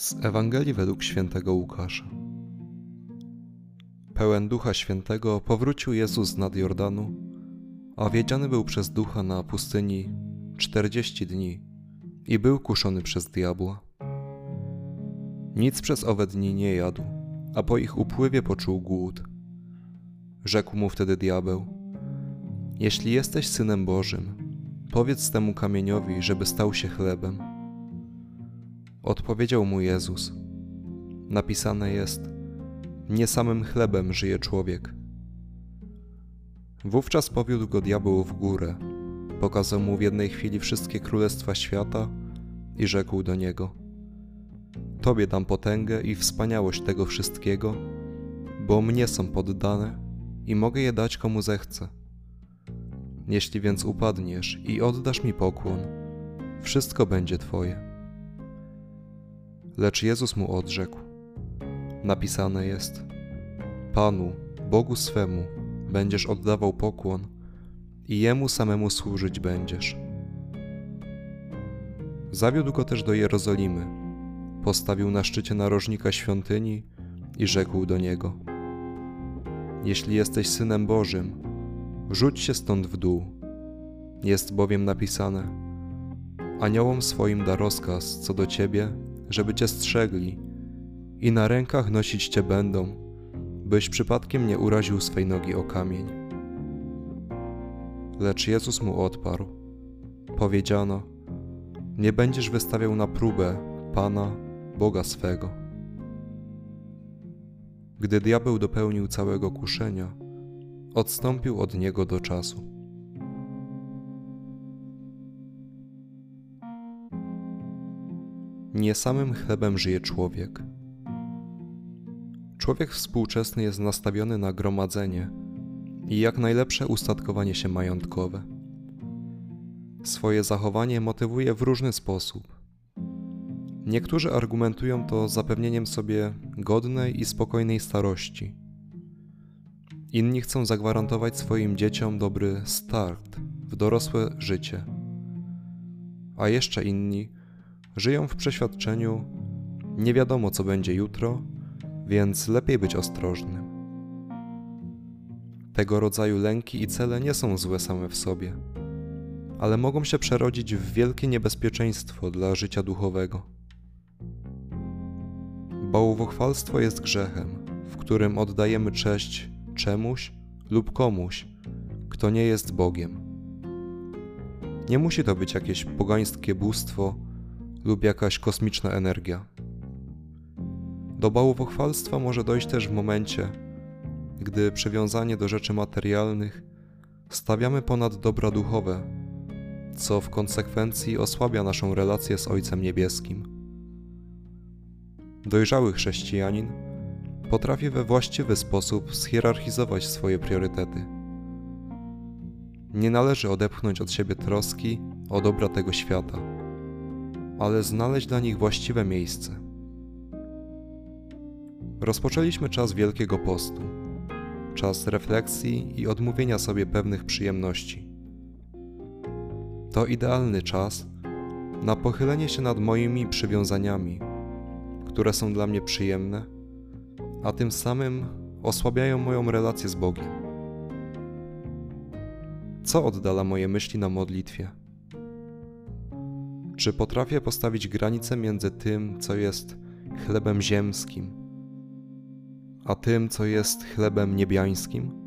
Z Ewangelii według świętego Łukasza. Pełen Ducha Świętego powrócił Jezus nad Jordanu, a wiedziany był przez Ducha na pustyni czterdzieści dni i był kuszony przez diabła. Nic przez owe dni nie jadł, a po ich upływie poczuł głód. Rzekł mu wtedy diabeł: Jeśli jesteś synem Bożym, powiedz temu kamieniowi, żeby stał się chlebem. Odpowiedział mu Jezus: Napisane jest: Nie samym chlebem żyje człowiek. Wówczas powiódł go diabeł w górę, pokazał mu w jednej chwili wszystkie królestwa świata i rzekł do niego: Tobie dam potęgę i wspaniałość tego wszystkiego, bo mnie są poddane i mogę je dać komu zechcę. Jeśli więc upadniesz i oddasz mi pokłon, wszystko będzie Twoje. Lecz Jezus mu odrzekł: Napisane jest: Panu, Bogu swemu, będziesz oddawał pokłon i jemu samemu służyć będziesz. Zawiódł go też do Jerozolimy, postawił na szczycie narożnika świątyni i rzekł do niego: Jeśli jesteś synem Bożym, rzuć się stąd w dół. Jest bowiem napisane: Aniołom swoim da rozkaz co do ciebie żeby cię strzegli i na rękach nosić cię będą, byś przypadkiem nie uraził swej nogi o kamień. Lecz Jezus mu odparł. Powiedziano: Nie będziesz wystawiał na próbę Pana, Boga swego. Gdy diabeł dopełnił całego kuszenia, odstąpił od niego do czasu. Nie samym chlebem żyje człowiek. Człowiek współczesny jest nastawiony na gromadzenie i jak najlepsze ustatkowanie się majątkowe. Swoje zachowanie motywuje w różny sposób. Niektórzy argumentują to zapewnieniem sobie godnej i spokojnej starości. Inni chcą zagwarantować swoim dzieciom dobry start w dorosłe życie. A jeszcze inni Żyją w przeświadczeniu, nie wiadomo co będzie jutro, więc lepiej być ostrożnym. Tego rodzaju lęki i cele nie są złe same w sobie, ale mogą się przerodzić w wielkie niebezpieczeństwo dla życia duchowego. Bałwochwalstwo jest grzechem, w którym oddajemy cześć czemuś lub komuś, kto nie jest Bogiem. Nie musi to być jakieś pogańskie bóstwo, lub jakaś kosmiczna energia. Do bałwochwalstwa może dojść też w momencie, gdy przywiązanie do rzeczy materialnych stawiamy ponad dobra duchowe, co w konsekwencji osłabia naszą relację z Ojcem Niebieskim. Dojrzały chrześcijanin potrafi we właściwy sposób schierarchizować swoje priorytety. Nie należy odepchnąć od siebie troski o dobra tego świata ale znaleźć dla nich właściwe miejsce. Rozpoczęliśmy czas Wielkiego Postu, czas refleksji i odmówienia sobie pewnych przyjemności. To idealny czas na pochylenie się nad moimi przywiązaniami, które są dla mnie przyjemne, a tym samym osłabiają moją relację z Bogiem. Co oddala moje myśli na modlitwie? Czy potrafię postawić granicę między tym, co jest chlebem ziemskim, a tym, co jest chlebem niebiańskim?